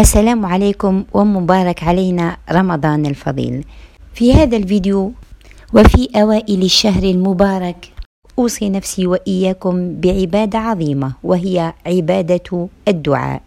السلام عليكم ومبارك علينا رمضان الفضيل. في هذا الفيديو وفي أوائل الشهر المبارك أوصي نفسي وإياكم بعبادة عظيمة وهي عبادة الدعاء.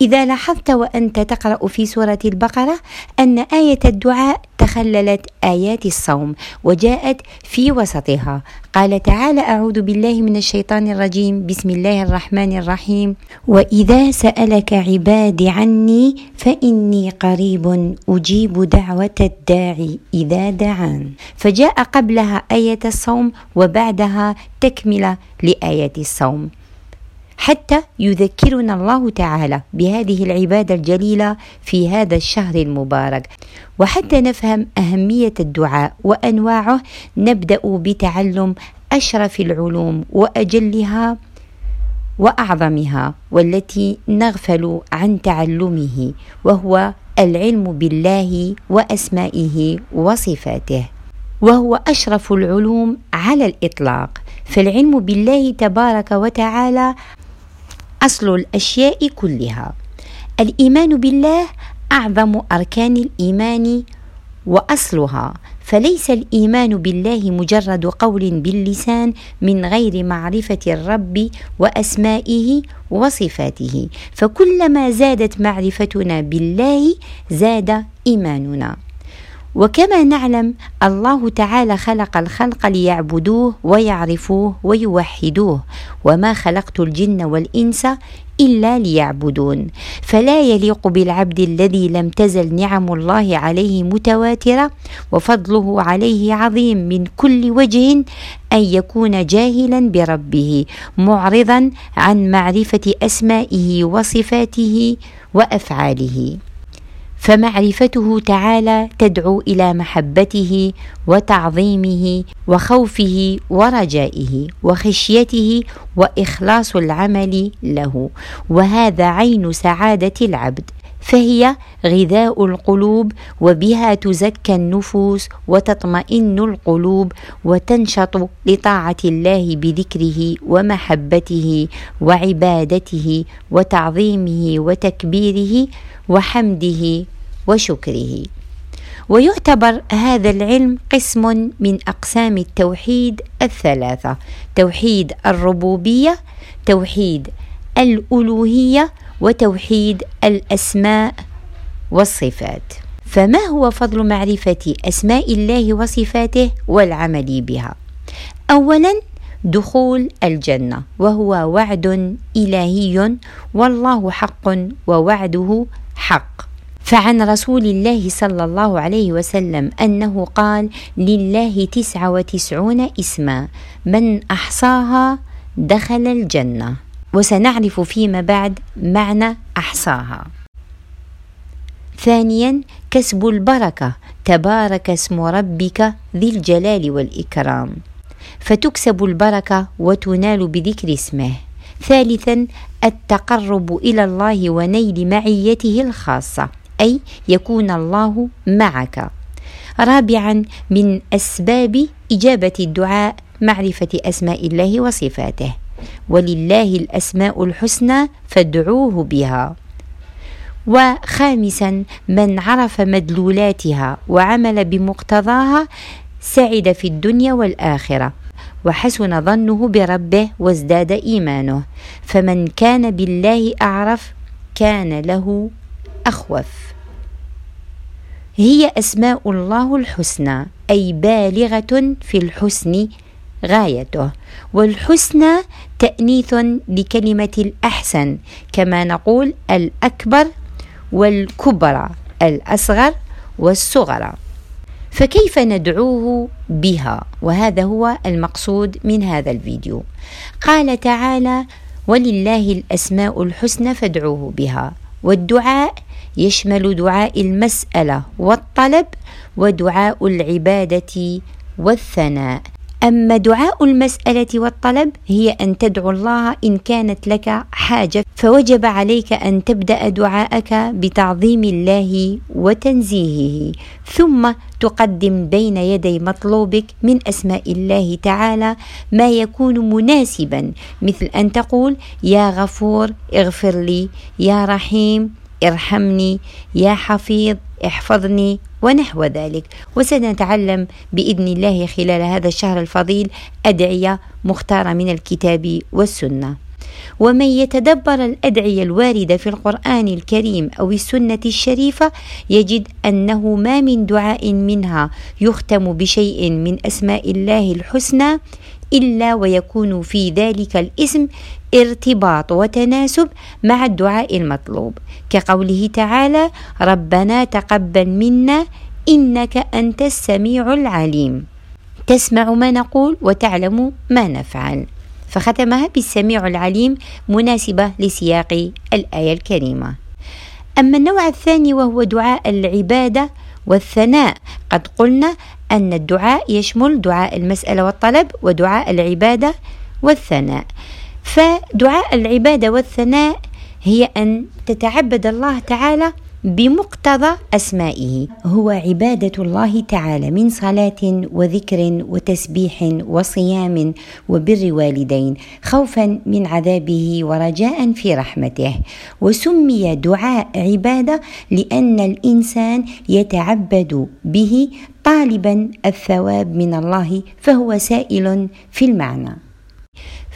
إذا لاحظت وأنت تقرأ في سورة البقرة أن آية الدعاء تخللت آيات الصوم وجاءت في وسطها. قال تعالى أعوذ بالله من الشيطان الرجيم. بسم الله الرحمن الرحيم. وإذا سألك عبادي عني فإني قريب أجيب دعوة الداعي إذا دعان. فجاء قبلها آية الصوم وبعدها تكملة لآيات الصوم. حتى يذكرنا الله تعالى بهذه العبادة الجليلة في هذا الشهر المبارك. وحتى نفهم أهمية الدعاء وأنواعه نبدأ بتعلم أشرف العلوم وأجلها وأعظمها والتي نغفل عن تعلمه وهو العلم بالله وأسمائه وصفاته. وهو أشرف العلوم على الإطلاق. فالعلم بالله تبارك وتعالى أصل الأشياء كلها. الإيمان بالله أعظم أركان الإيمان وأصلها. فليس الإيمان بالله مجرد قول باللسان من غير معرفة الرب وأسمائه وصفاته. فكلما زادت معرفتنا بالله زاد إيماننا. وكما نعلم الله تعالى خلق الخلق ليعبدوه ويعرفوه ويوحدوه وما خلقت الجن والإنس إلا ليعبدون. فلا يليق بالعبد الذي لم تزل نعم الله عليه متواترة وفضله عليه عظيم من كل وجه أن يكون جاهلا بربه معرضا عن معرفة أسمائه وصفاته وأفعاله. فمعرفته تعالى تدعو إلى محبته وتعظيمه وخوفه ورجائه وخشيته وإخلاص العمل له. وهذا عين سعادة العبد. فهي غذاء القلوب وبها تزكى النفوس وتطمئن القلوب وتنشط لطاعة الله بذكره ومحبته وعبادته وتعظيمه وتكبيره وحمده وشكره. ويعتبر هذا العلم قسم من أقسام التوحيد الثلاثة توحيد الربوبية توحيد الألوهية وتوحيد الأسماء والصفات. فما هو فضل معرفة أسماء الله وصفاته والعمل بها؟ اولا دخول الجنة وهو وعد إلهي والله حق ووعده حق. فعن رسول الله صلى الله عليه وسلم أنه قال لله تسعة وتسعون اسما من أحصاها دخل الجنة. وسنعرف فيما بعد معنى أحصاها. ثانيا كسب البركة. تبارك اسم ربك ذي الجلال والإكرام. فتكسب البركة وتنال بذكر اسمه. ثالثا التقرب إلى الله ونيل معيته الخاصة أي يكون الله معك. رابعا من أسباب إجابة الدعاء معرفة أسماء الله وصفاته. ولله الأسماء الحسنى فادعوه بها. وخامسا من عرف مدلولاتها وعمل بمقتضاها سعد في الدنيا والآخرة وحسن ظنه بربه وازداد إيمانه. فمن كان بالله أعرف كان له أخوف. هي أسماء الله الحسنى أي بالغة في الحسن غايته. والحسنى تأنيث لكلمة الأحسن كما نقول الأكبر والكبرى الأصغر والصغرى. فكيف ندعوه بها؟ وهذا هو المقصود من هذا الفيديو. قال تعالى ولله الأسماء الحسنى فادعوه بها. والدعاء يشمل دعاء المسألة والطلب ودعاء العبادة والثناء. أما دعاء المسألة والطلب هي أن تدعو الله إن كانت لك حاجة فوجب عليك أن تبدأ دعاءك بتعظيم الله وتنزيهه. ثم تقدم بين يدي مطلوبك من أسماء الله تعالى ما يكون مناسبا مثل أن تقول يا غفور اغفر لي يا رحيم ارحمني يا حفيظ احفظني ونحو ذلك. وسنتعلم بإذن الله خلال هذا الشهر الفضيل أدعية مختارة من الكتاب والسنة. ومن يتدبر الأدعية الواردة في القرآن الكريم أو السنة الشريفة يجد أنه ما من دعاء منها يختم بشيء من أسماء الله الحسنى إلا ويكون في ذلك الاسم ارتباط وتناسب مع الدعاء المطلوب. كقوله تعالى ربنا تقبل منا إنك أنت السميع العليم تسمع ما نقول وتعلم ما نفعل. فختمها بالسميع العليم مناسبة لسياق الآية الكريمة. أما النوع الثاني وهو دعاء العبادة والثناء قد قلنا أن الدعاء يشمل دعاء المسألة والطلب ودعاء العبادة والثناء. فدعاء العبادة والثناء هي أن تتعبد الله تعالى بمقتضى أسمائه. هو عبادة الله تعالى من صلاة وذكر وتسبيح وصيام وبر والدين خوفا من عذابه ورجاء في رحمته. وسمي دعاء عبادة لأن الإنسان يتعبد به طالبا الثواب من الله فهو سائل في المعنى.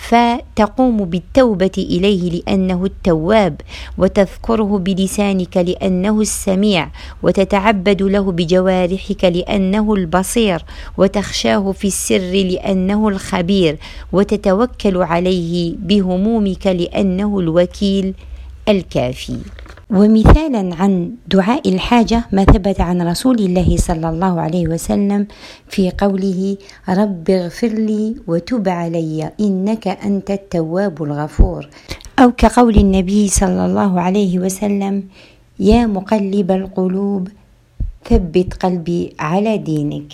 فتقوم بالتوبة إليه لأنه التواب وتذكره بلسانك لأنه السميع وتتعبد له بجوارحك لأنه البصير وتخشاه في السر لأنه الخبير وتتوكل عليه بهمومك لأنه الوكيل الكافي. ومثالا عن دعاء الحاجة ما ثبت عن رسول الله صلى الله عليه وسلم في قوله رب اغفر لي وتب علي إنك أنت التواب الغفور أو كقول النبي صلى الله عليه وسلم يا مقلب القلوب ثبت قلبي على دينك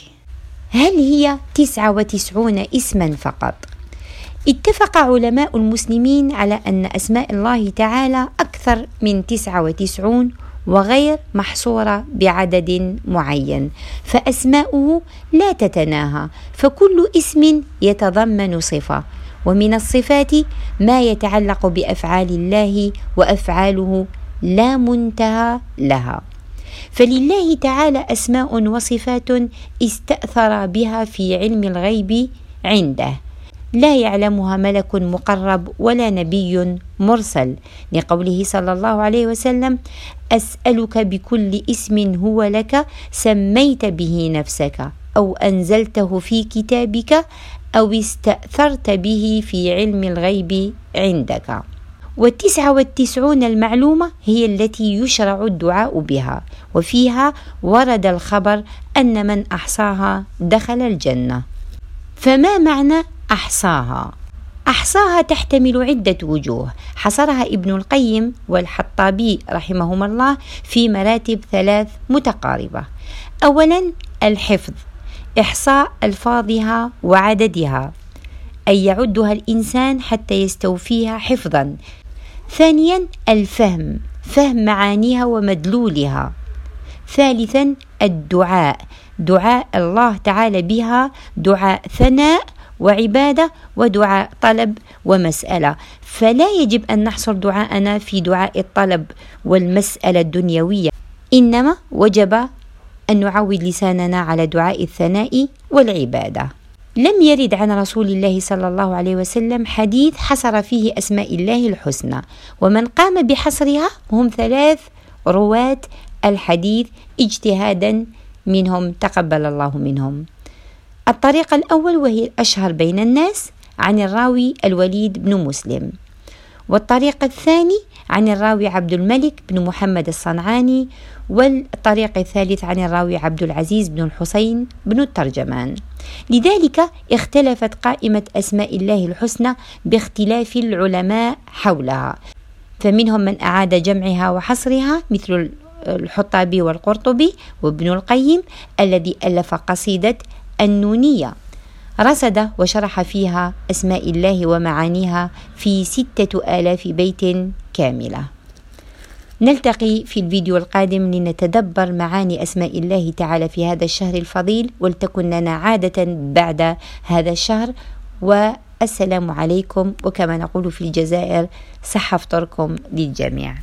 هل هي تسعة وتسعون اسما فقط؟ اتفق علماء المسلمين على أن أسماء الله تعالى أكثر من تسعة وتسعون وغير محصورة بعدد معين. فأسماؤه لا تتناهى فكل اسم يتضمن صفة. ومن الصفات ما يتعلق بأفعال الله وأفعاله لا منتهى لها. فلله تعالى أسماء وصفات استأثر بها في علم الغيب عنده. لا يعلمها ملك مقرب ولا نبي مرسل. لقوله صلى الله عليه وسلم أسألك بكل اسم هو لك سميت به نفسك أو أنزلته في كتابك أو استأثرت به في علم الغيب عندك. والتسعة والتسعون المعلومة هي التي يشرع الدعاء بها. وفيها ورد الخبر أن من أحصاها دخل الجنة. فما معنى أحصاها. أحصاها تحتمل عدة وجوه. حصرها ابن القيم والحطابي رحمهما الله في مراتب ثلاث متقاربة. أولا الحفظ إحصاء ألفاظها وعددها أي يعدها الإنسان حتى يستوفيها حفظا. ثانيا الفهم فهم معانيها ومدلولها. ثالثا الدعاء دعاء الله تعالى بها دعاء ثناء وعبادة ودعاء طلب ومسألة. فلا يجب أن نحصر دعاءنا في دعاء الطلب والمسألة الدنيوية. إنما وجب أن نعود لساننا على دعاء الثناء والعبادة. لم يرد عن رسول الله صلى الله عليه وسلم حديث حصر فيه أسماء الله الحسنى. ومن قام بحصرها هم ثلاث رواة الحديث اجتهادا منهم تقبل الله منهم. الطريقة الأول وهي الأشهر بين الناس عن الراوي الوليد بن مسلم. والطريق الثاني عن الراوي عبد الملك بن محمد الصنعاني. والطريق الثالث عن الراوي عبد العزيز بن الحسين بن الترجمان. لذلك اختلفت قائمة أسماء الله الحسنى باختلاف العلماء حولها. فمنهم من أعاد جمعها وحصرها مثل الحطابي والقرطبي وابن القيم الذي ألف قصيدة النونية. رصد وشرح فيها أسماء الله ومعانيها في ستة آلاف بيت كاملة. نلتقي في الفيديو القادم لنتدبر معاني أسماء الله تعالى في هذا الشهر الفضيل ولتكن لنا عادة بعد هذا الشهر. والسلام عليكم وكما نقول في الجزائر صحة فطركم للجميع.